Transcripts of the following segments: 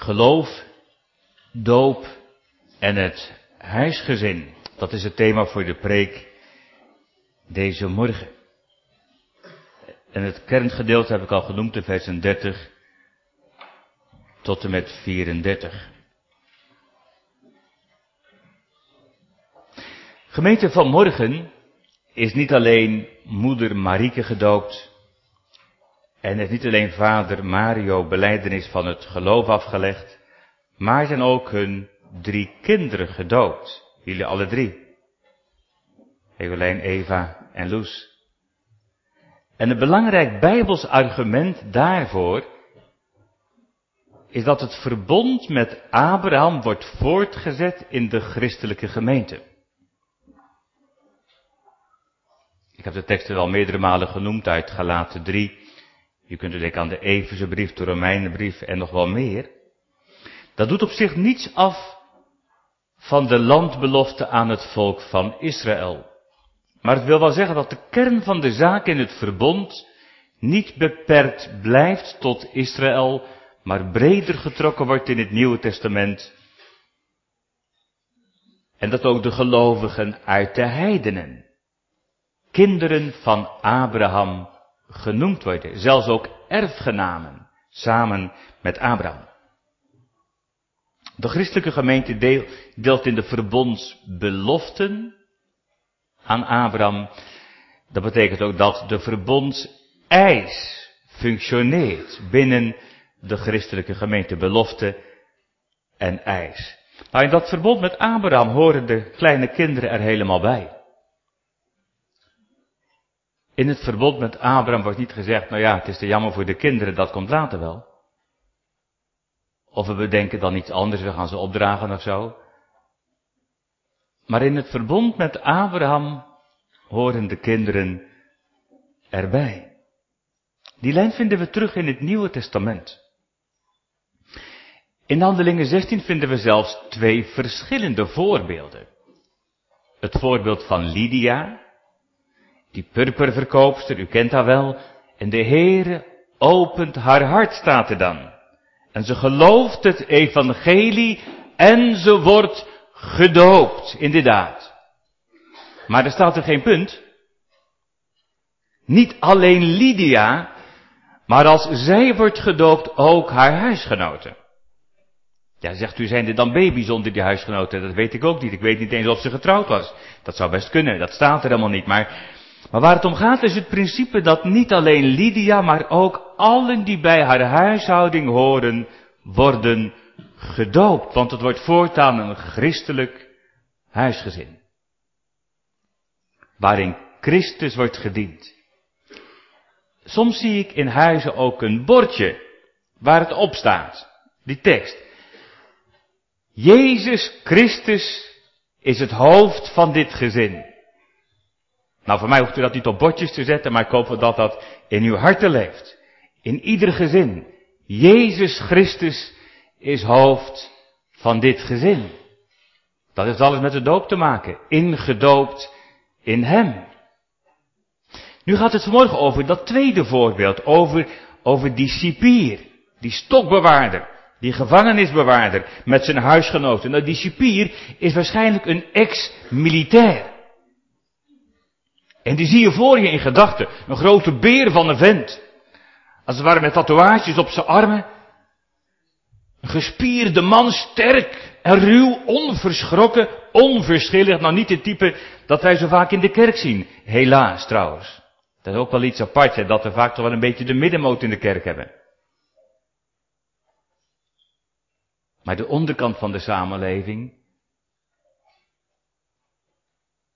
Geloof, doop en het huisgezin. Dat is het thema voor de preek deze morgen. En het kerngedeelte heb ik al genoemd in versen 30 tot en met 34. Gemeente van morgen is niet alleen moeder Marieke gedoopt en heeft niet alleen vader Mario beleidenis van het geloof afgelegd, maar zijn ook hun drie kinderen gedoopt. Jullie alle drie. Evelijn, Eva en Loes. En een belangrijk bijbels argument daarvoor is dat het verbond met Abraham wordt voortgezet in de christelijke gemeente. Ik heb de teksten al meerdere malen genoemd uit Galaten 3. Je kunt er denken aan de Efeze brief, de Romeinenbrief en nog wel meer. Dat doet op zich niets af van de landbelofte aan het volk van Israël. Maar het wil wel zeggen dat de kern van de zaak in het verbond niet beperkt blijft tot Israël, maar breder getrokken wordt in het Nieuwe Testament. En dat ook de gelovigen uit de heidenen, kinderen van Abraham, genoemd worden, zelfs ook erfgenamen, samen met Abraham. De christelijke gemeente deelt in de verbondsbeloften aan Abraham. Dat betekent ook dat de verbondseis functioneert binnen de christelijke gemeente. Belofte en eis. Maar in dat verbond met Abraham horen de kleine kinderen er helemaal bij. In het verbond met Abraham wordt niet gezegd, nou ja, het is te jammer voor de kinderen, dat komt later wel. Of we bedenken dan iets anders, we gaan ze opdragen of zo. Maar in het verbond met Abraham horen de kinderen erbij. Die lijn vinden we terug in het Nieuwe Testament. In Handelingen 16 vinden we zelfs twee verschillende voorbeelden. Het voorbeeld van Lydia, die purperverkoopster, u kent haar wel, en de Heere opent haar hart, staat er dan. En ze gelooft het evangelie en ze wordt gedoopt, inderdaad. Maar er staat er geen punt. Niet alleen Lydia, maar als zij wordt gedoopt ook haar huisgenoten. Ja, zegt u, zijn er dan baby's onder die huisgenoten? Dat weet ik ook niet. Ik weet niet eens of ze getrouwd was. Dat zou best kunnen, dat staat er helemaal niet. Maar, maar waar het om gaat is het principe dat niet alleen Lydia, maar ook allen die bij haar huishouding horen, worden gedoopt. Want het wordt voortaan een christelijk huisgezin. Waarin Christus wordt gediend. Soms zie ik in huizen ook een bordje waar het op staat. Die tekst. Jezus Christus is het hoofd van dit gezin. Nou, voor mij hoeft u dat niet op bordjes te zetten, maar ik hoop dat dat in uw harten leeft. In ieder gezin. Jezus Christus is hoofd van dit gezin. Dat heeft alles met de doop te maken. Ingedoopt in Hem. Nu gaat het vanmorgen over dat tweede voorbeeld, over, over die cipier, die stokbewaarder, die gevangenisbewaarder met zijn huisgenoten. Nou, die cipier is waarschijnlijk een ex-militair. En die zie je voor je in gedachten, een grote beer van een vent. Als het ware met tatoeages op zijn armen. Een gespierde man, sterk en ruw, onverschrokken, onverschillig. Nou niet het type dat wij zo vaak in de kerk zien. Helaas trouwens. Dat is ook wel iets apart, hè, dat we vaak toch wel een beetje de middenmoot in de kerk hebben. Maar de onderkant van de samenleving,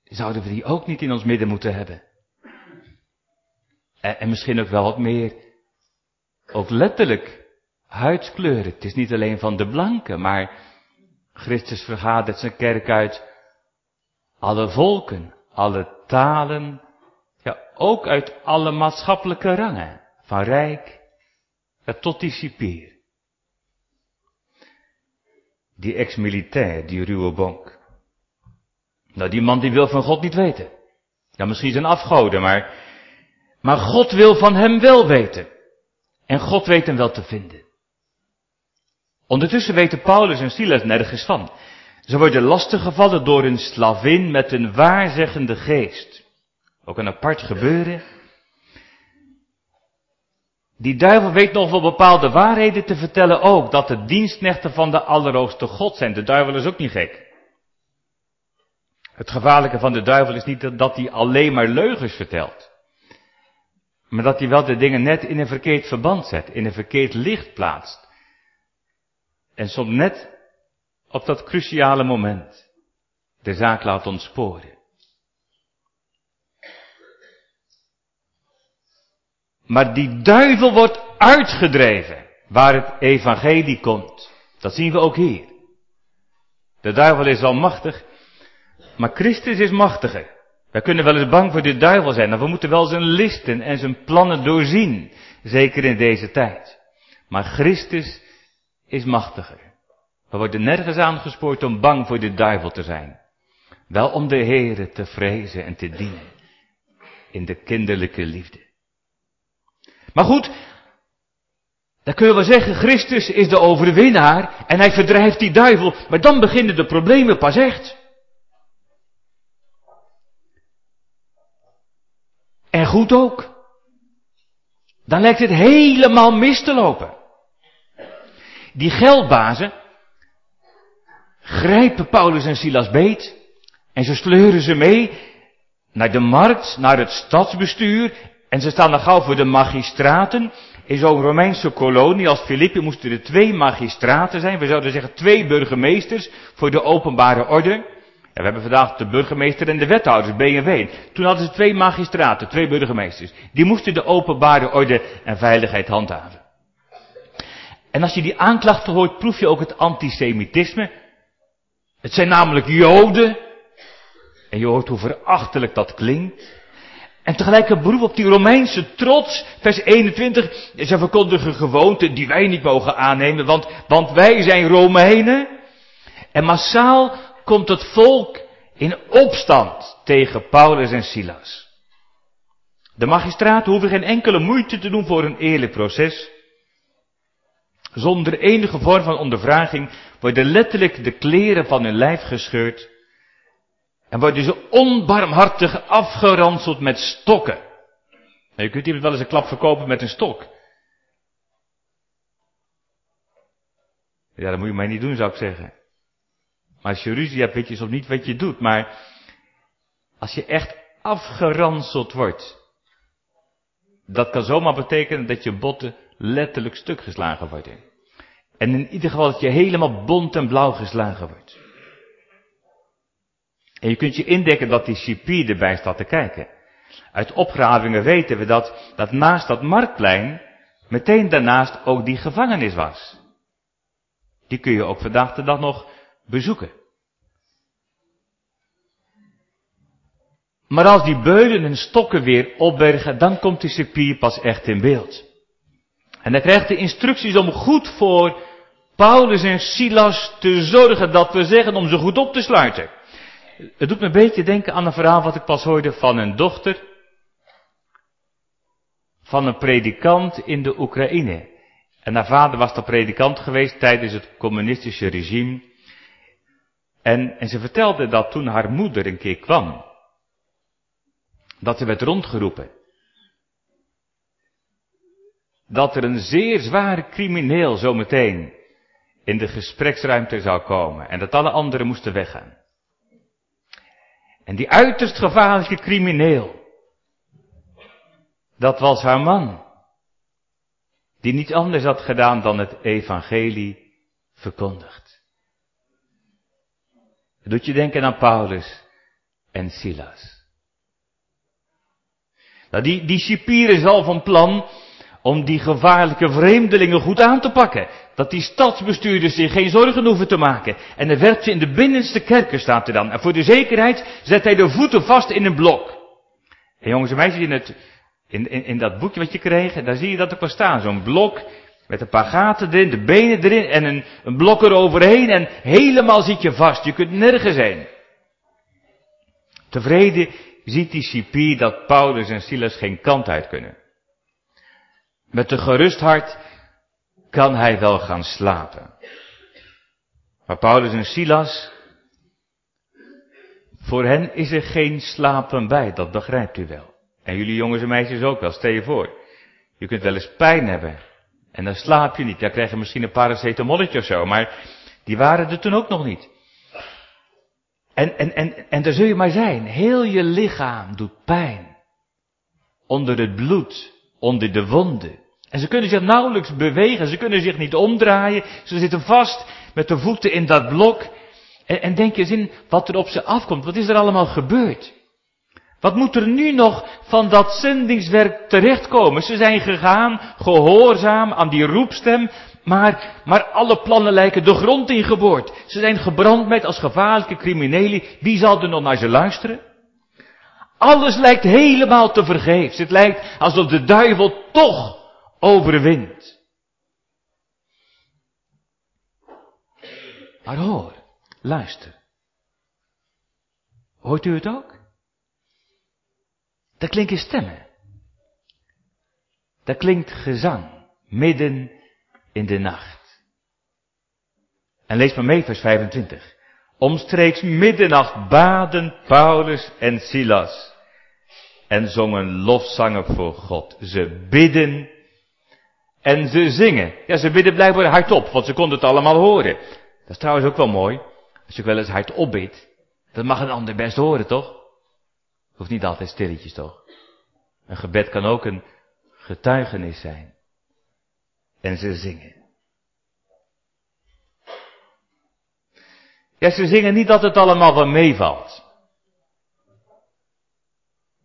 zouden we die ook niet in ons midden moeten hebben. En, en misschien ook wel wat meer, ook letterlijk, huidskleur. Het is niet alleen van de blanken, maar Christus vergadert zijn kerk uit alle volken, alle talen, ja, ook uit alle maatschappelijke rangen, van rijk tot die cipier. Die ex-militair, die ruwe bonk. Nou, die man die wil van God niet weten. Ja, misschien zijn afgoden, maar, maar God wil van hem wel weten. En God weet hem wel te vinden. Ondertussen weten Paulus en Silas nergens van. Ze worden lastiggevallen door een slavin met een waarzeggende geest. Ook een apart gebeuren. Die duivel weet nog wel bepaalde waarheden te vertellen ook. Dat de dienstknechten van de Allerhoogste God zijn. De duivel is ook niet gek. Het gevaarlijke van de duivel is niet dat hij alleen maar leugens vertelt. Maar dat hij wel de dingen net in een verkeerd verband zet. In een verkeerd licht plaatst. En soms net op dat cruciale moment de zaak laat ontsporen. Maar die duivel wordt uitgedreven waar het evangelie komt. Dat zien we ook hier. De duivel is al machtig, maar Christus is machtiger. Wij kunnen wel eens bang voor de duivel zijn, maar we moeten wel zijn listen en zijn plannen doorzien. Zeker in deze tijd. Maar Christus is machtiger. We worden nergens aangespoord om bang voor de duivel te zijn. Wel om de Heere te vrezen en te dienen. In de kinderlijke liefde. Maar goed, dan kunnen we zeggen, Christus is de overwinnaar en hij verdrijft die duivel. Maar dan beginnen de problemen pas echt. En goed ook. Dan lijkt het helemaal mis te lopen. Die geldbazen grijpen Paulus en Silas beet en ze sleuren ze mee naar de markt, naar het stadsbestuur en ze staan dan gauw voor de magistraten. In zo'n Romeinse kolonie als Filippi moesten er twee magistraten zijn. We zouden zeggen twee burgemeesters voor de openbare orde. En we hebben vandaag de burgemeester en de wethouders, B&W. Toen hadden ze twee magistraten, twee burgemeesters. Die moesten de openbare orde en veiligheid handhaven. En als je die aanklachten hoort, proef je ook het antisemitisme. Het zijn namelijk Joden. En je hoort hoe verachtelijk dat klinkt. En tegelijk een beroep op die Romeinse trots. Vers 21. Ze verkondigen gewoonten die wij niet mogen aannemen. Want, want wij zijn Romeinen. En massaal komt het volk in opstand tegen Paulus en Silas. De magistraten hoeven geen enkele moeite te doen voor een eerlijk proces. Zonder enige vorm van ondervraging worden letterlijk de kleren van hun lijf gescheurd en worden ze onbarmhartig afgeranseld met stokken. Je kunt iemand wel eens een klap verkopen met een stok. Ja, dat moet je mij niet doen, zou ik zeggen. Maar als je ruzie hebt, weet je soms niet wat je doet. Maar als je echt afgeranseld wordt, dat kan zomaar betekenen dat je botten letterlijk stuk geslagen worden. En in ieder geval dat je helemaal bont en blauw geslagen wordt. En je kunt je indekken dat die cipier erbij staat te kijken. Uit opgravingen weten we dat, dat naast dat marktplein meteen daarnaast ook die gevangenis was. Die kun je ook vandaag de dag nog bezoeken. Maar als die beulen en stokken weer opbergen, dan komt die cipier pas echt in beeld. En hij krijgt de instructies om goed voor Paulus en Silas te zorgen, dat we zeggen om ze goed op te sluiten. Het doet me een beetje denken aan een verhaal wat ik pas hoorde van een dochter van een predikant in de Oekraïne. En haar vader was de predikant geweest tijdens het communistische regime. En, en ze vertelde dat toen haar moeder een keer kwam, dat ze werd rondgeroepen. Dat er een zeer zware crimineel zometeen in de gespreksruimte zou komen en dat alle anderen moesten weggaan. En die uiterst gevaarlijke crimineel, dat was haar man, die niets anders had gedaan dan het evangelie verkondigd. Doet je denken aan Paulus en Silas. Nou, die, die is al van plan om die gevaarlijke vreemdelingen goed aan te pakken. Dat die stadsbestuurders zich geen zorgen hoeven te maken. En dan werpt ze in de binnenste kerken, staat er dan. En voor de zekerheid zet hij de voeten vast in een blok. En jongens en meisjes, in, het, in, in, in dat boekje wat je kreeg, daar zie je dat er pas staan. Zo'n blok met een paar gaten erin, de benen erin en een, een blok eroverheen. En helemaal zit je vast. Je kunt nergens heen. Tevreden ziet die cipier dat Paulus en Silas geen kant uit kunnen. Met een gerust hart kan hij wel gaan slapen. Maar Paulus en Silas, voor hen is er geen slapen bij, dat begrijpt u wel. En jullie jongens en meisjes ook wel, stel je voor. Je kunt wel eens pijn hebben. En dan slaap je niet. Dan krijg je misschien een paracetamolletje of zo. Maar die waren er toen ook nog niet. En, en, en, en daar zul je maar zijn. Heel je lichaam doet pijn. Onder het bloed. Onder de wonden. En ze kunnen zich nauwelijks bewegen. Ze kunnen zich niet omdraaien. Ze zitten vast met de voeten in dat blok. En, en denk je eens in wat er op ze afkomt. Wat is er allemaal gebeurd? Wat moet er nu nog van dat zendingswerk terechtkomen? Ze zijn gegaan, gehoorzaam aan die roepstem, maar, maar alle plannen lijken de grond ingeboord. Ze zijn gebrand met als gevaarlijke criminelen. Wie zal er nog naar ze luisteren? Alles lijkt helemaal te vergeefs. Het lijkt alsof de duivel toch overwint. Maar hoor, luister. Hoort u het ook? Daar klinken stemmen. Daar klinkt gezang, midden in de nacht. En lees maar mee vers 25. Omstreeks middernacht baden Paulus en Silas en zongen lofzangen voor God. Ze bidden en ze zingen. Ja, ze bidden blijkbaar hardop, want ze konden het allemaal horen. Dat is trouwens ook wel mooi. Als je wel eens hardop bidt, dat mag een ander best horen, toch? Hoeft niet altijd stilletjes toch? Een gebed kan ook een getuigenis zijn. En ze zingen. Ja, ze zingen niet dat het allemaal wel meevalt.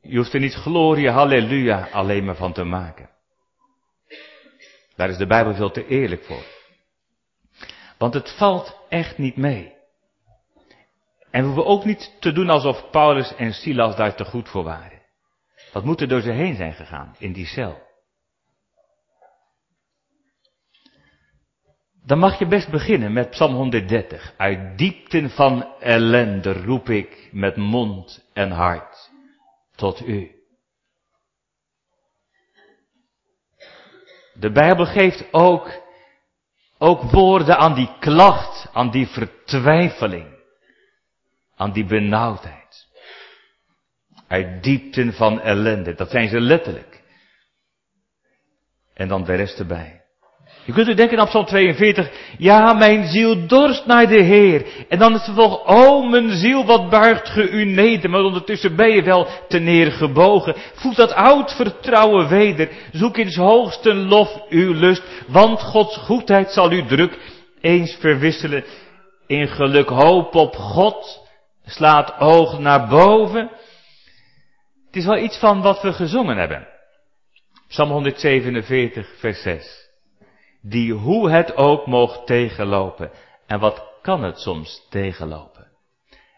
Je hoeft er niet glorie, halleluja alleen maar van te maken. Daar is de Bijbel veel te eerlijk voor. Want het valt echt niet mee. En we hoeven ook niet te doen alsof Paulus en Silas daar te goed voor waren. Wat moet er door ze heen zijn gegaan in die cel? Dan mag je best beginnen met Psalm 130. Uit diepten van ellende roep ik met mond en hart tot u. De Bijbel geeft ook, ook woorden aan die klacht, aan die vertwijfeling aan die benauwdheid. Uit diepten van ellende. Dat zijn ze letterlijk. En dan de rest erbij. Je kunt u denken aan Psalm 42. Ja, mijn ziel dorst naar de Heer. En dan het vervolg. Oh, mijn ziel, wat buigt ge u neder. Maar ondertussen ben je wel te neergebogen. Voel dat oud vertrouwen weder. Zoek in hoogste lof uw lust. Want Gods goedheid zal u druk eens verwisselen in geluk. Hoop op God slaat oog naar boven. Het is wel iets van wat we gezongen hebben. Psalm 147, vers 6. Die hoe het ook mocht tegenlopen. En wat kan het soms tegenlopen?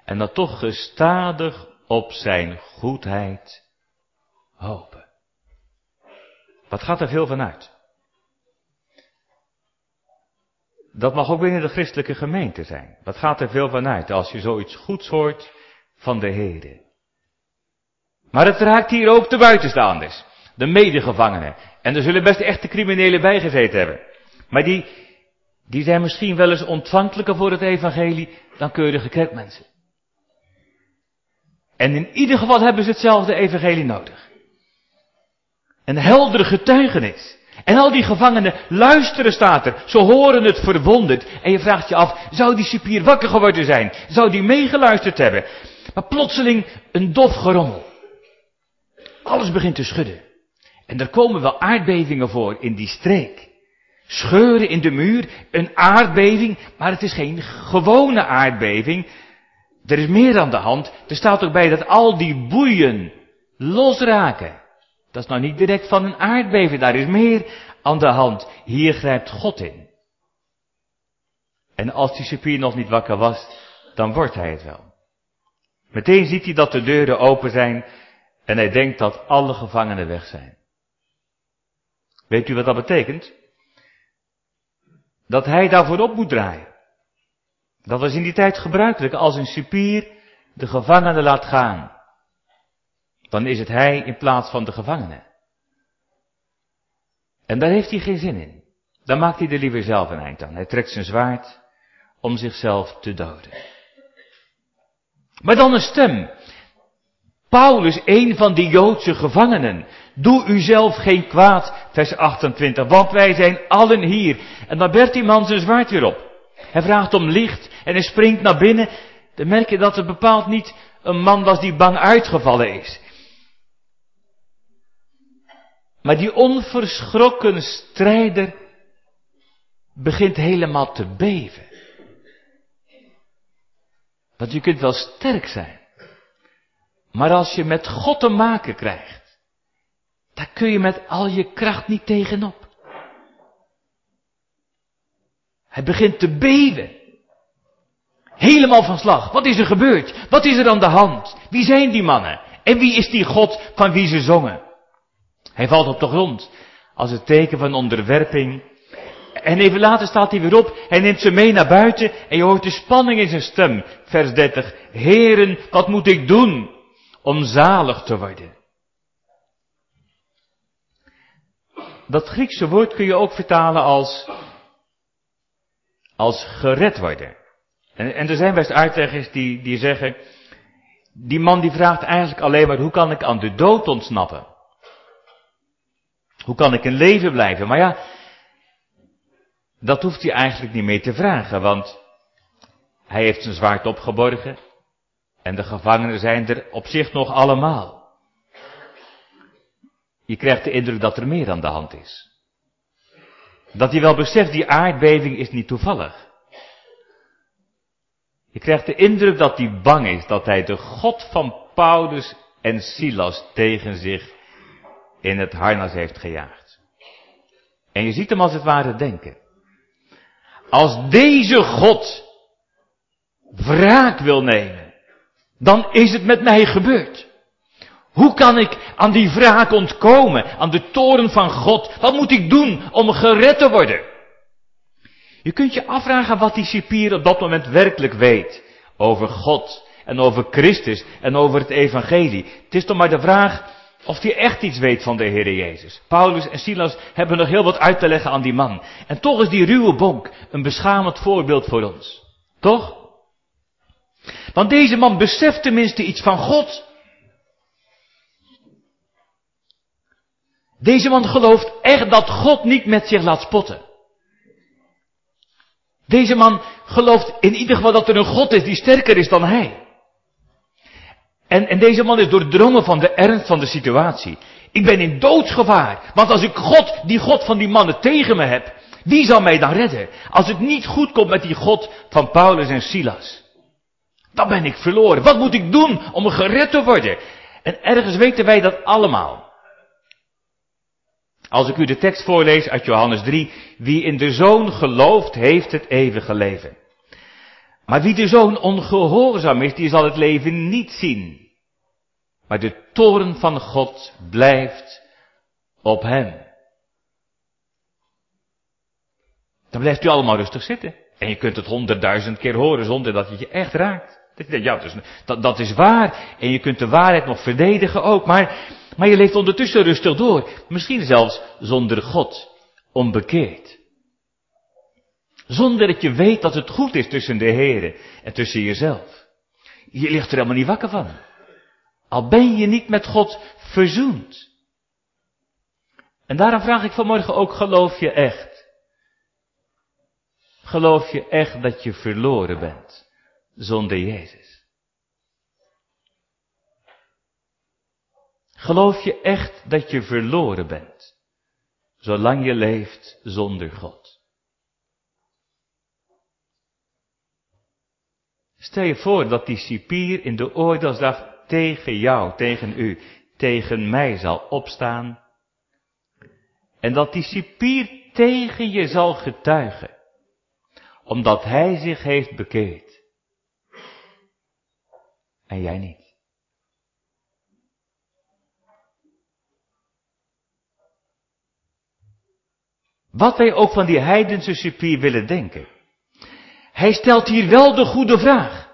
En dan toch gestadig op zijn goedheid hopen. Wat gaat er veel van uit? Dat mag ook binnen de christelijke gemeente zijn. Dat gaat er veel van uit als je zoiets goeds hoort van de Heer. Maar het raakt hier ook de buitenstaanders, de medegevangenen. En er zullen best echte criminelen bijgezeten hebben. Maar die, die zijn misschien wel eens ontvankelijker voor het evangelie dan keurige kerkmensen. En in ieder geval hebben ze hetzelfde evangelie nodig. Een heldere getuigenis. En al die gevangenen luisteren staat er. Ze horen het verwonderd. En je vraagt je af, zou die cipier wakker geworden zijn? Zou die meegeluisterd hebben? Maar plotseling een dof gerommel. Alles begint te schudden. En er komen wel aardbevingen voor in die streek. Scheuren in de muur, een aardbeving, maar het is geen gewone aardbeving. Er is meer aan de hand. Er staat ook bij dat al die boeien losraken. Dat is nou niet direct van een aardbeving, daar is meer aan de hand. Hier grijpt God in. En als die cipier nog niet wakker was, dan wordt hij het wel. Meteen ziet hij dat de deuren open zijn en hij denkt dat alle gevangenen weg zijn. Weet u wat dat betekent? Dat hij daarvoor op moet draaien. Dat was in die tijd gebruikelijk als een cipier de gevangenen laat gaan dan is het hij in plaats van de gevangene. En daar heeft hij geen zin in. dan maakt hij er liever zelf een eind aan. Hij trekt zijn zwaard om zichzelf te doden. Maar dan een stem. Paulus, een van die Joodse gevangenen. Doe u zelf geen kwaad, vers 28, want wij zijn allen hier. En dan bert die man zijn zwaard weer op. Hij vraagt om licht en hij springt naar binnen. Dan merk je dat het bepaald niet een man was die bang uitgevallen is. Maar die onverschrokken strijder begint helemaal te beven. Want je kunt wel sterk zijn. Maar als je met God te maken krijgt, daar kun je met al je kracht niet tegenop. Hij begint te beven. Helemaal van slag. Wat is er gebeurd? Wat is er aan de hand? Wie zijn die mannen? En wie is die God van wie ze zongen? Hij valt op de grond als het teken van onderwerping. En even later staat hij weer op. Hij neemt ze mee naar buiten en je hoort de spanning in zijn stem. Vers 30. Heren, wat moet ik doen om zalig te worden? Dat Griekse woord kun je ook vertalen als, als gered worden. En, en er zijn best uitleggers die, die zeggen, die man die vraagt eigenlijk alleen maar, hoe kan ik aan de dood ontsnappen? Hoe kan ik in leven blijven? Maar ja, dat hoeft hij eigenlijk niet meer te vragen, want hij heeft zijn zwaard opgeborgen en de gevangenen zijn er op zich nog allemaal. Je krijgt de indruk dat er meer aan de hand is. Dat hij wel beseft, die aardbeving is niet toevallig. Je krijgt de indruk dat hij bang is dat hij de God van Paulus en Silas tegen zich in het harnas heeft gejaagd. En je ziet hem als het ware denken. Als deze God wraak wil nemen, dan is het met mij gebeurd. Hoe kan ik aan die wraak ontkomen, aan de toren van God? Wat moet ik doen om gered te worden? Je kunt je afvragen wat die cipier op dat moment werkelijk weet over God en over Christus en over het evangelie. Het is toch maar de vraag of hij echt iets weet van de Heer Jezus. Paulus en Silas hebben nog heel wat uit te leggen aan die man. En toch is die ruwe bonk een beschamend voorbeeld voor ons. Toch? Want deze man beseft tenminste iets van God. Deze man gelooft echt dat God niet met zich laat spotten. Deze man gelooft in ieder geval dat er een God is die sterker is dan hij. En, en deze man is doordrongen van de ernst van de situatie. Ik ben in doodsgevaar. Want als ik God, die God van die mannen tegen me heb, wie zal mij dan redden? Als het niet goed komt met die God van Paulus en Silas. Dan ben ik verloren. Wat moet ik doen om gered te worden? En ergens weten wij dat allemaal. Als ik u de tekst voorlees uit Johannes 3, wie in de zoon gelooft, heeft het eeuwige leven. Maar wie de zoon ongehoorzaam is, die zal het leven niet zien. Maar de toren van God blijft op hem. Dan blijft u allemaal rustig zitten. En je kunt het honderdduizend keer horen zonder dat het je echt raakt. Ja, dus, dat, dat is waar. En je kunt de waarheid nog verdedigen ook. Maar, maar je leeft ondertussen rustig door. Misschien zelfs zonder God. Onbekeerd. Zonder dat je weet dat het goed is tussen de Heer en tussen jezelf. Je ligt er helemaal niet wakker van. Al ben je niet met God verzoend. En daarom vraag ik vanmorgen ook, geloof je echt? Geloof je echt dat je verloren bent zonder Jezus? Geloof je echt dat je verloren bent, zolang je leeft zonder God? Stel je voor dat die cipier in de oordeelsdag tegen jou, tegen u, tegen mij zal opstaan. En dat die cipier tegen je zal getuigen, omdat hij zich heeft bekeerd. En jij niet. Wat wij ook van die heidense cipier willen denken. Hij stelt hier wel de goede vraag.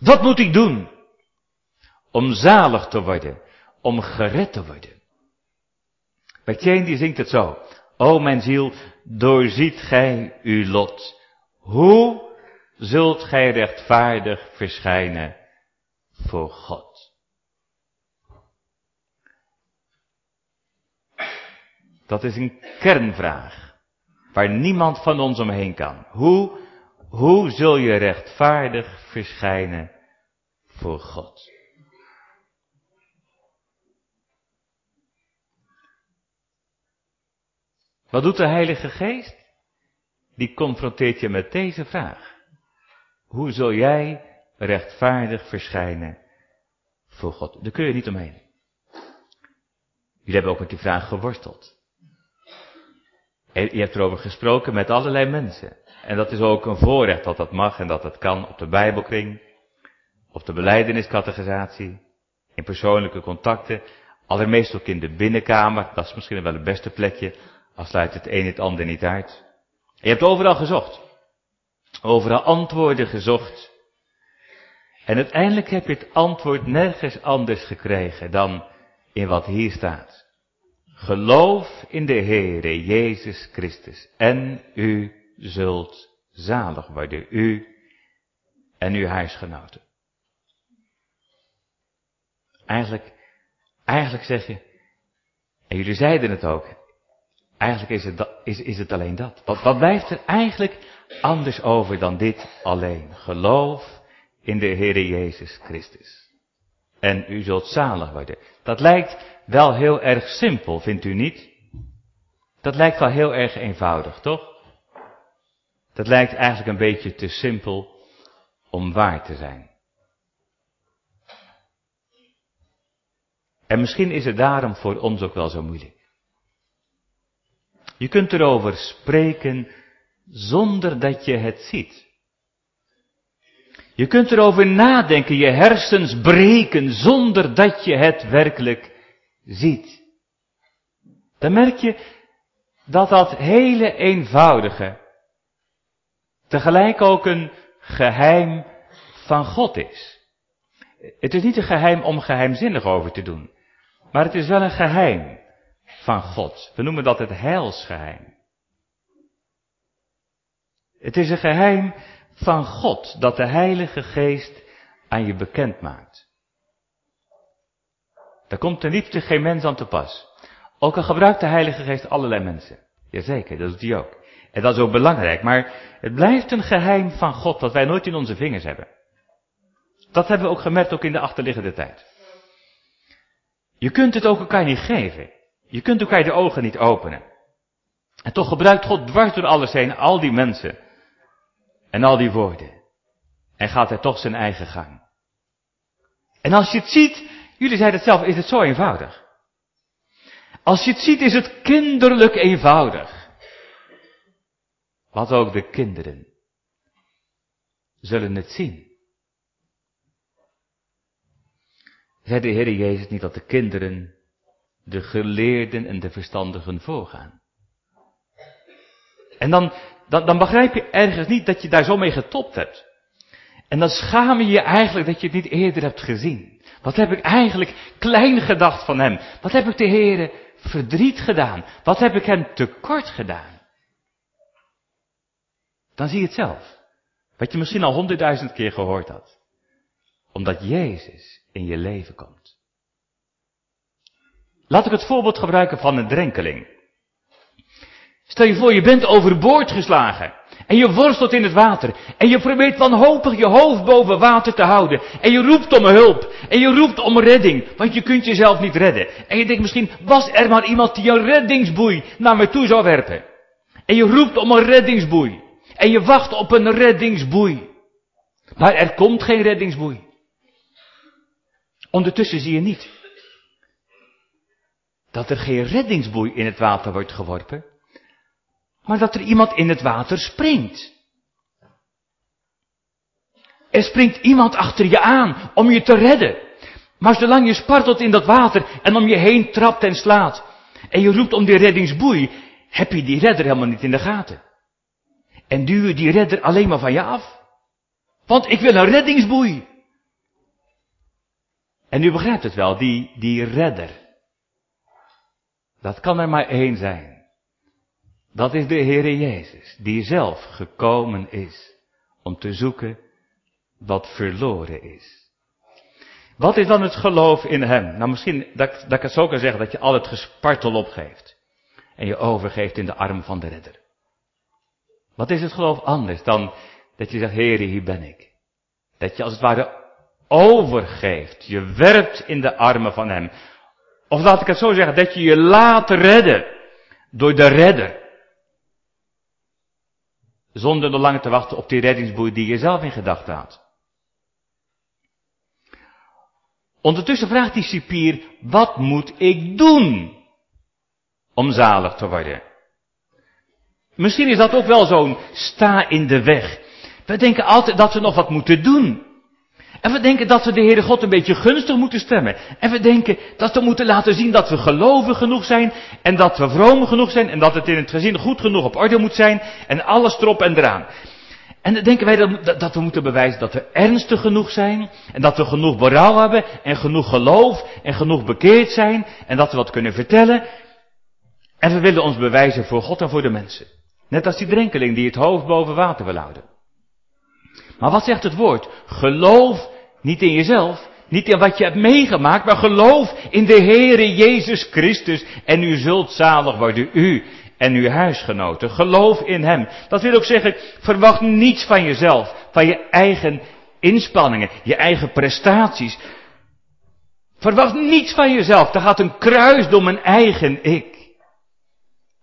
Wat moet ik doen om zalig te worden, om gered te worden? Etienne die zingt het zo. O mijn ziel, doorziet gij uw lot. Hoe zult gij rechtvaardig verschijnen voor God? Dat is een kernvraag waar niemand van ons omheen kan. Hoe, hoe zul je rechtvaardig verschijnen voor God? Wat doet de Heilige Geest? Die confronteert je met deze vraag. Hoe zul jij rechtvaardig verschijnen voor God? Daar kun je niet omheen. Jullie hebben ook met die vraag geworsteld. Je hebt erover gesproken met allerlei mensen. En dat is ook een voorrecht dat dat mag en dat dat kan op de Bijbelkring, op de beleideniscategorisatie, in persoonlijke contacten, allermeest ook in de binnenkamer, dat is misschien wel het beste plekje, al sluit het een het ander niet uit. Je hebt overal gezocht. Overal antwoorden gezocht. En uiteindelijk heb je het antwoord nergens anders gekregen dan in wat hier staat. Geloof in de Heere Jezus Christus en u zult zalig worden, u en uw huisgenoten. Eigenlijk, eigenlijk zeg je, en jullie zeiden het ook, Eigenlijk is het, is, is het alleen dat. Wat, wat blijft er eigenlijk anders over dan dit alleen? Geloof in de Heere Jezus Christus. En u zult zalig worden. Dat lijkt wel heel erg simpel, vindt u niet? Dat lijkt wel heel erg eenvoudig, toch? Dat lijkt eigenlijk een beetje te simpel om waar te zijn. En misschien is het daarom voor ons ook wel zo moeilijk. Je kunt erover spreken zonder dat je het ziet. Je kunt erover nadenken, je hersens breken zonder dat je het werkelijk ziet. Dan merk je dat dat hele eenvoudige tegelijk ook een geheim van God is. Het is niet een geheim om geheimzinnig over te doen, maar het is wel een geheim van God. We noemen dat het heilsgeheim. Het is een geheim van God dat de Heilige Geest aan je bekend maakt. Daar komt ten diepste geen mens aan te pas. Ook al gebruikt de Heilige Geest allerlei mensen. Jazeker, dat doet hij ook. En dat is ook belangrijk, maar het blijft een geheim van God dat wij nooit in onze vingers hebben. Dat hebben we ook gemerkt ook in de achterliggende tijd. Je kunt het ook elkaar niet geven. Je kunt elkaar de ogen niet openen. En toch gebruikt God dwars door alles heen al die mensen. En al die woorden. En gaat hij toch zijn eigen gang. En als je het ziet, jullie zeiden het zelf, is het zo eenvoudig. Als je het ziet, is het kinderlijk eenvoudig. Wat ook de kinderen zullen het zien. Zei de Heer Jezus niet dat de kinderen de geleerden en de verstandigen voorgaan. En dan, dan, dan begrijp je ergens niet dat je daar zo mee getopt hebt. En dan schaam je je eigenlijk dat je het niet eerder hebt gezien. Wat heb ik eigenlijk klein gedacht van hem? Wat heb ik de Heere verdriet gedaan? Wat heb ik hem tekort gedaan? Dan zie je het zelf. Wat je misschien al honderdduizend keer gehoord had. Omdat Jezus in je leven komt. Laat ik het voorbeeld gebruiken van een drenkeling. Stel je voor, je bent overboord geslagen. En je worstelt in het water. En je probeert wanhopig je hoofd boven water te houden. En je roept om hulp. En je roept om redding. Want je kunt jezelf niet redden. En je denkt misschien, was er maar iemand die een reddingsboei naar me toe zou werpen. En je roept om een reddingsboei. En je wacht op een reddingsboei. Maar er komt geen reddingsboei. Ondertussen zie je niet dat er geen reddingsboei in het water wordt geworpen, maar dat er iemand in het water springt. Er springt iemand achter je aan om je te redden. Maar zolang je spartelt in dat water en om je heen trapt en slaat, en je roept om die reddingsboei, heb je die redder helemaal niet in de gaten. En duw je die redder alleen maar van je af. Want ik wil een reddingsboei. En u begrijpt het wel, die, die redder. Dat kan er maar één zijn. Dat is de Heere Jezus, die zelf gekomen is om te zoeken wat verloren is. Wat is dan het geloof in Hem? Nou, misschien dat, dat ik het zo kan zeggen dat je al het gespartel opgeeft. En je overgeeft in de arm van de redder. Wat is het geloof anders dan dat je zegt, Heer, hier ben ik. Dat je als het ware overgeeft. Je werpt in de armen van Hem. Of laat ik het zo zeggen, dat je je laat redden door de redder. Zonder nog langer te wachten op die reddingsboei die je zelf in gedachten had. Ondertussen vraagt die cipier, wat moet ik doen om zalig te worden? Misschien is dat ook wel zo'n sta in de weg. We denken altijd dat we nog wat moeten doen. En we denken dat we de Heere God een beetje gunstig moeten stemmen. En we denken dat we moeten laten zien dat we gelovig genoeg zijn. En dat we vroom genoeg zijn. En dat het in het gezin goed genoeg op orde moet zijn. En alles erop en eraan. En dan denken wij dat, dat we moeten bewijzen dat we ernstig genoeg zijn. En dat we genoeg berouw hebben. En genoeg geloof. En genoeg bekeerd zijn. En dat we wat kunnen vertellen. En we willen ons bewijzen voor God en voor de mensen. Net als die drenkeling die het hoofd boven water wil houden. Maar wat zegt het woord? Geloof niet in jezelf, niet in wat je hebt meegemaakt, maar geloof in de Heere Jezus Christus en u zult zalig worden, u en uw huisgenoten. Geloof in Hem. Dat wil ook zeggen, verwacht niets van jezelf, van je eigen inspanningen, je eigen prestaties. Verwacht niets van jezelf. Er gaat een kruis door mijn eigen ik.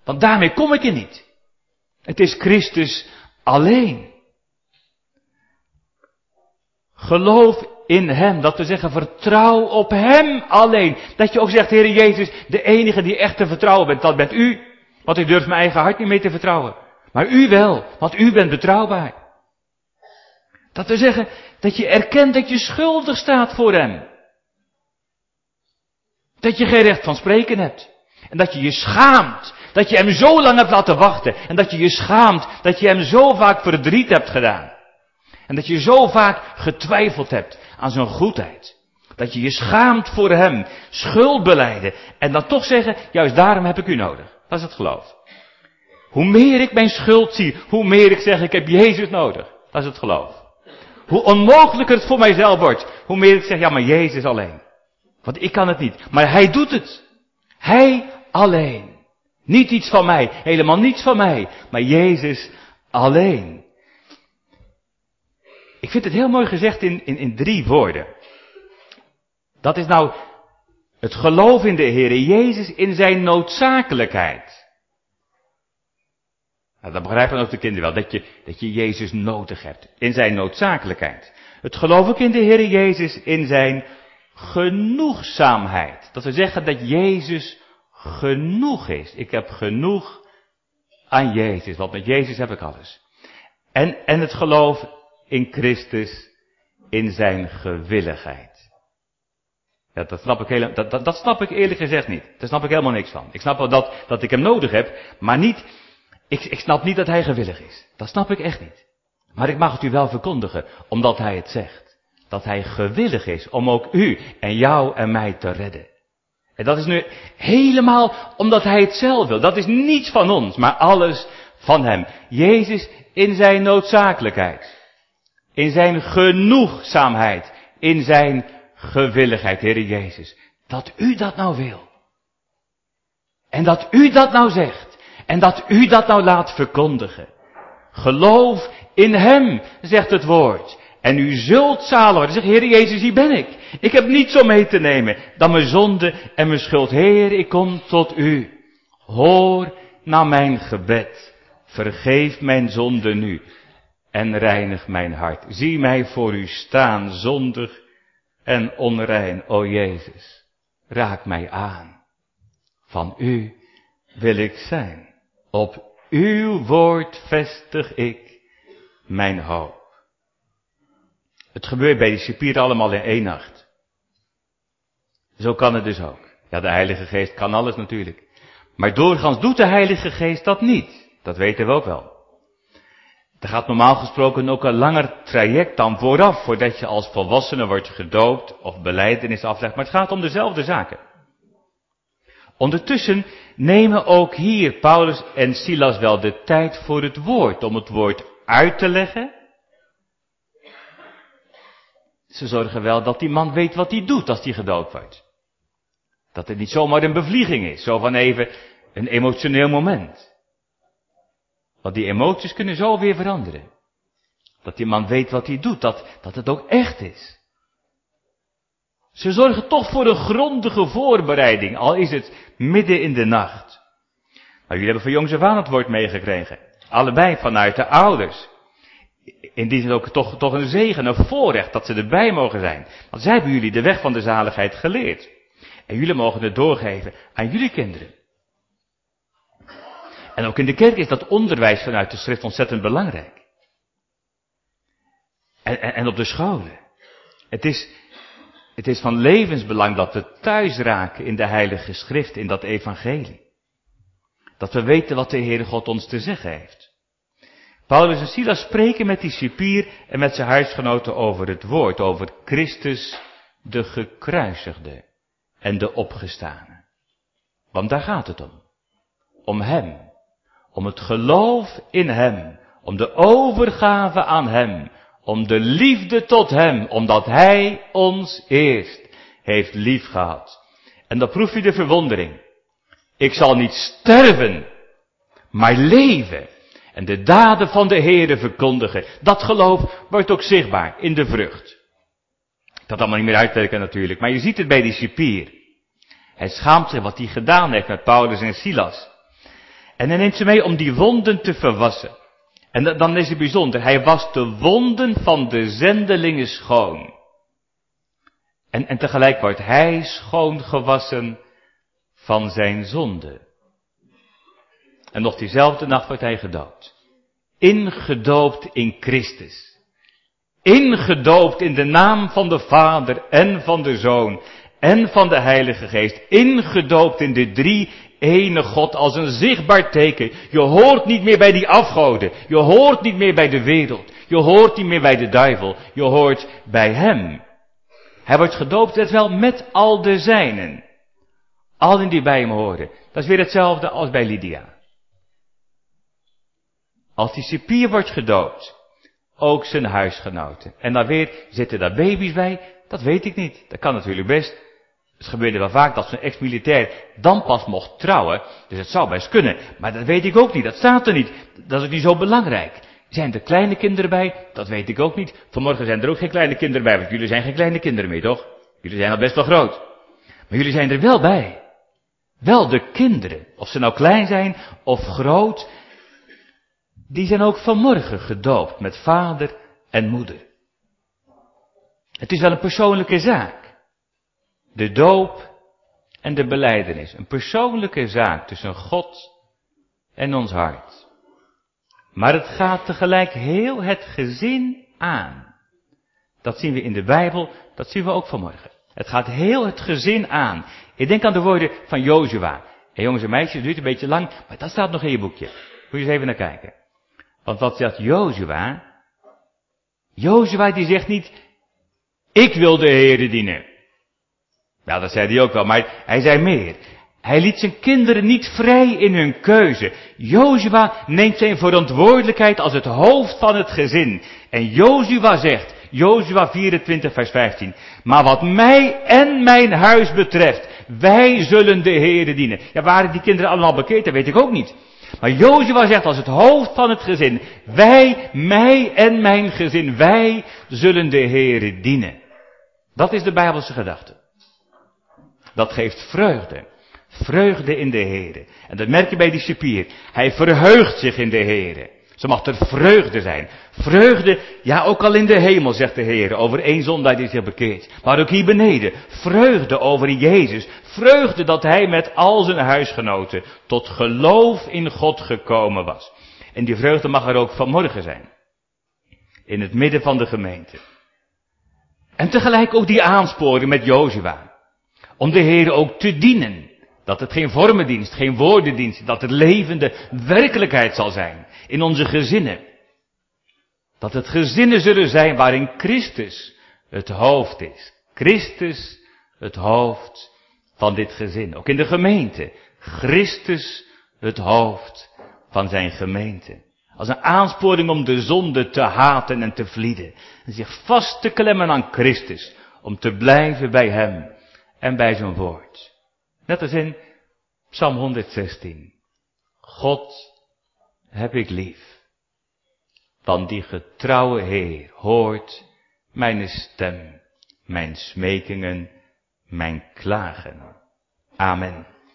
Want daarmee kom ik er niet. Het is Christus alleen. Geloof in Hem. Dat we zeggen, vertrouw op Hem alleen. Dat je ook zegt, Heer Jezus, de enige die echt te vertrouwen bent, dat bent U. Want ik durf mijn eigen hart niet mee te vertrouwen. Maar U wel, want U bent betrouwbaar. Dat we zeggen, dat je erkent dat je schuldig staat voor Hem. Dat je geen recht van spreken hebt. En dat je je schaamt. Dat je Hem zo lang hebt laten wachten. En dat je je schaamt dat je Hem zo vaak verdriet hebt gedaan. En dat je zo vaak getwijfeld hebt aan zijn goedheid. Dat je je schaamt voor hem, schuld beleiden. En dan toch zeggen, juist daarom heb ik u nodig. Dat is het geloof. Hoe meer ik mijn schuld zie, hoe meer ik zeg, ik heb Jezus nodig. Dat is het geloof. Hoe onmogelijker het voor mijzelf wordt, hoe meer ik zeg, ja maar Jezus alleen. Want ik kan het niet. Maar Hij doet het. Hij alleen. Niet iets van mij, helemaal niets van mij, maar Jezus alleen. Ik vind het heel mooi gezegd in, in, in drie woorden. Dat is nou het geloof in de Heer Jezus in zijn noodzakelijkheid. Nou, dat begrijpen ook de kinderen wel, dat je, dat je Jezus nodig hebt. In zijn noodzakelijkheid. Het geloof ook in de Heer Jezus in zijn genoegzaamheid. Dat we zeggen dat Jezus genoeg is. Ik heb genoeg aan Jezus, want met Jezus heb ik alles. En, en het geloof in Christus in zijn gewilligheid. Ja, dat, snap ik heel, dat, dat, dat snap ik eerlijk gezegd niet. Daar snap ik helemaal niks van. Ik snap wel dat, dat ik hem nodig heb, maar niet, ik, ik snap niet dat hij gewillig is. Dat snap ik echt niet. Maar ik mag het u wel verkondigen, omdat hij het zegt. Dat hij gewillig is om ook u en jou en mij te redden. En dat is nu helemaal omdat hij het zelf wil. Dat is niets van ons, maar alles van hem. Jezus in zijn noodzakelijkheid in zijn genoegzaamheid, in zijn gewilligheid, Heer Jezus. Dat u dat nou wil. En dat u dat nou zegt. En dat u dat nou laat verkondigen. Geloof in Hem, zegt het woord. En u zult zalig worden. Zeg, Heer Jezus, hier ben ik. Ik heb niets om mee te nemen dan mijn zonde en mijn schuld. Heer, ik kom tot u. Hoor naar mijn gebed. Vergeef mijn zonde nu en reinig mijn hart. Zie mij voor u staan, zondig en onrein, o Jezus. Raak mij aan. Van u wil ik zijn. Op uw woord vestig ik mijn hoop. Het gebeurt bij die cipieren allemaal in één nacht. Zo kan het dus ook. Ja, de Heilige Geest kan alles natuurlijk. Maar doorgaans doet de Heilige Geest dat niet. Dat weten we ook wel. Er gaat normaal gesproken ook een langer traject dan vooraf, voordat je als volwassene wordt gedoopt of beleidenis aflegt. Maar het gaat om dezelfde zaken. Ondertussen nemen ook hier Paulus en Silas wel de tijd voor het woord, om het woord uit te leggen. Ze zorgen wel dat die man weet wat hij doet als hij gedood wordt. Dat het niet zomaar een bevlieging is, zo van even een emotioneel moment. Want die emoties kunnen zo weer veranderen. Dat die man weet wat hij doet, dat, dat het ook echt is. Ze zorgen toch voor een grondige voorbereiding, al is het midden in de nacht. Maar jullie hebben van jongs af aan het woord meegekregen. Allebei vanuit de ouders. In die zin ook toch, toch een zegen, een voorrecht dat ze erbij mogen zijn. Want zij hebben jullie de weg van de zaligheid geleerd. En jullie mogen het doorgeven aan jullie kinderen. En ook in de kerk is dat onderwijs vanuit de schrift ontzettend belangrijk. En, en, en op de scholen. Het is, het is van levensbelang dat we thuis raken in de Heilige Schrift, in dat evangelie. Dat we weten wat de Heere God ons te zeggen heeft. Paulus en Silas spreken met die cipier en met zijn huisgenoten over het woord, over Christus de gekruisigde en de opgestane. Want daar gaat het om. Om Hem. Om het geloof in Hem. Om de overgave aan Hem. Om de liefde tot Hem. Omdat Hij ons eerst heeft lief gehad. En dan proef je de verwondering. Ik zal niet sterven, maar leven. En de daden van de Heere verkondigen. Dat geloof wordt ook zichtbaar in de vrucht. Dat allemaal niet meer uitwerken natuurlijk, maar je ziet het bij die cipier. Hij schaamt zich wat hij gedaan heeft met Paulus en Silas. En hij neemt ze mee om die wonden te verwassen. En dan is het bijzonder, hij was de wonden van de zendelingen schoon. En, en tegelijk wordt hij schoon gewassen van zijn zonde. En nog diezelfde nacht wordt hij gedoopt. Ingedoopt in Christus. Ingedoopt in de naam van de Vader en van de Zoon en van de Heilige Geest. Ingedoopt in de drie ene God als een zichtbaar teken. Je hoort niet meer bij die afgoden. Je hoort niet meer bij de wereld. Je hoort niet meer bij de duivel. Je hoort bij Hem. Hij wordt gedoopt, dat wel met al de zijnen. Allen die bij hem horen. Dat is weer hetzelfde als bij Lydia. Als die cipier wordt gedoopt, ook zijn huisgenoten. En dan weer, zitten daar baby's bij? Dat weet ik niet. Dat kan natuurlijk best. Het gebeurde wel vaak dat zo'n ex-militair dan pas mocht trouwen. Dus het zou best kunnen. Maar dat weet ik ook niet. Dat staat er niet. Dat is niet zo belangrijk. Zijn er kleine kinderen bij? Dat weet ik ook niet. Vanmorgen zijn er ook geen kleine kinderen bij. Want jullie zijn geen kleine kinderen meer, toch? Jullie zijn al best wel groot. Maar jullie zijn er wel bij. Wel de kinderen. Of ze nou klein zijn of groot. Die zijn ook vanmorgen gedoopt met vader en moeder. Het is wel een persoonlijke zaak. De doop en de beleidenis. Een persoonlijke zaak tussen God en ons hart. Maar het gaat tegelijk heel het gezin aan. Dat zien we in de Bijbel, dat zien we ook vanmorgen. Het gaat heel het gezin aan. Ik denk aan de woorden van Jozua. En jongens en meisjes, het duurt een beetje lang, maar dat staat nog in je boekje. Moet je eens even naar kijken. Want wat zegt Jozua? Jozua die zegt niet, ik wil de Heere dienen. Nou, dat zei hij ook wel, maar hij zei meer. Hij liet zijn kinderen niet vrij in hun keuze. Jozua neemt zijn verantwoordelijkheid als het hoofd van het gezin. En Jozua zegt, Jozua 24 vers 15, maar wat mij en mijn huis betreft, wij zullen de Heere dienen. Ja, waren die kinderen allemaal bekeerd? Dat weet ik ook niet. Maar Jozua zegt als het hoofd van het gezin, wij, mij en mijn gezin, wij zullen de Heere dienen. Dat is de Bijbelse gedachte. Dat geeft vreugde. Vreugde in de Heere. En dat merk je bij die cipier. Hij verheugt zich in de Heere. Ze mag er vreugde zijn. Vreugde, ja ook al in de hemel, zegt de Heer, over één zondaar die zich bekeert. Maar ook hier beneden. Vreugde over Jezus. Vreugde dat hij met al zijn huisgenoten tot geloof in God gekomen was. En die vreugde mag er ook vanmorgen zijn. In het midden van de gemeente. En tegelijk ook die aansporing met Jozua. Om de Heer ook te dienen. Dat het geen vormendienst, geen woordendienst, dat het levende werkelijkheid zal zijn in onze gezinnen. Dat het gezinnen zullen zijn waarin Christus het hoofd is. Christus het hoofd van dit gezin. Ook in de gemeente. Christus het hoofd van zijn gemeente. Als een aansporing om de zonde te haten en te vlieden. En zich vast te klemmen aan Christus. Om te blijven bij hem en bij zijn woord. Net als in Psalm 116. God heb ik lief. Want die getrouwe Heer hoort mijn stem, mijn smekingen, mijn klagen. Amen.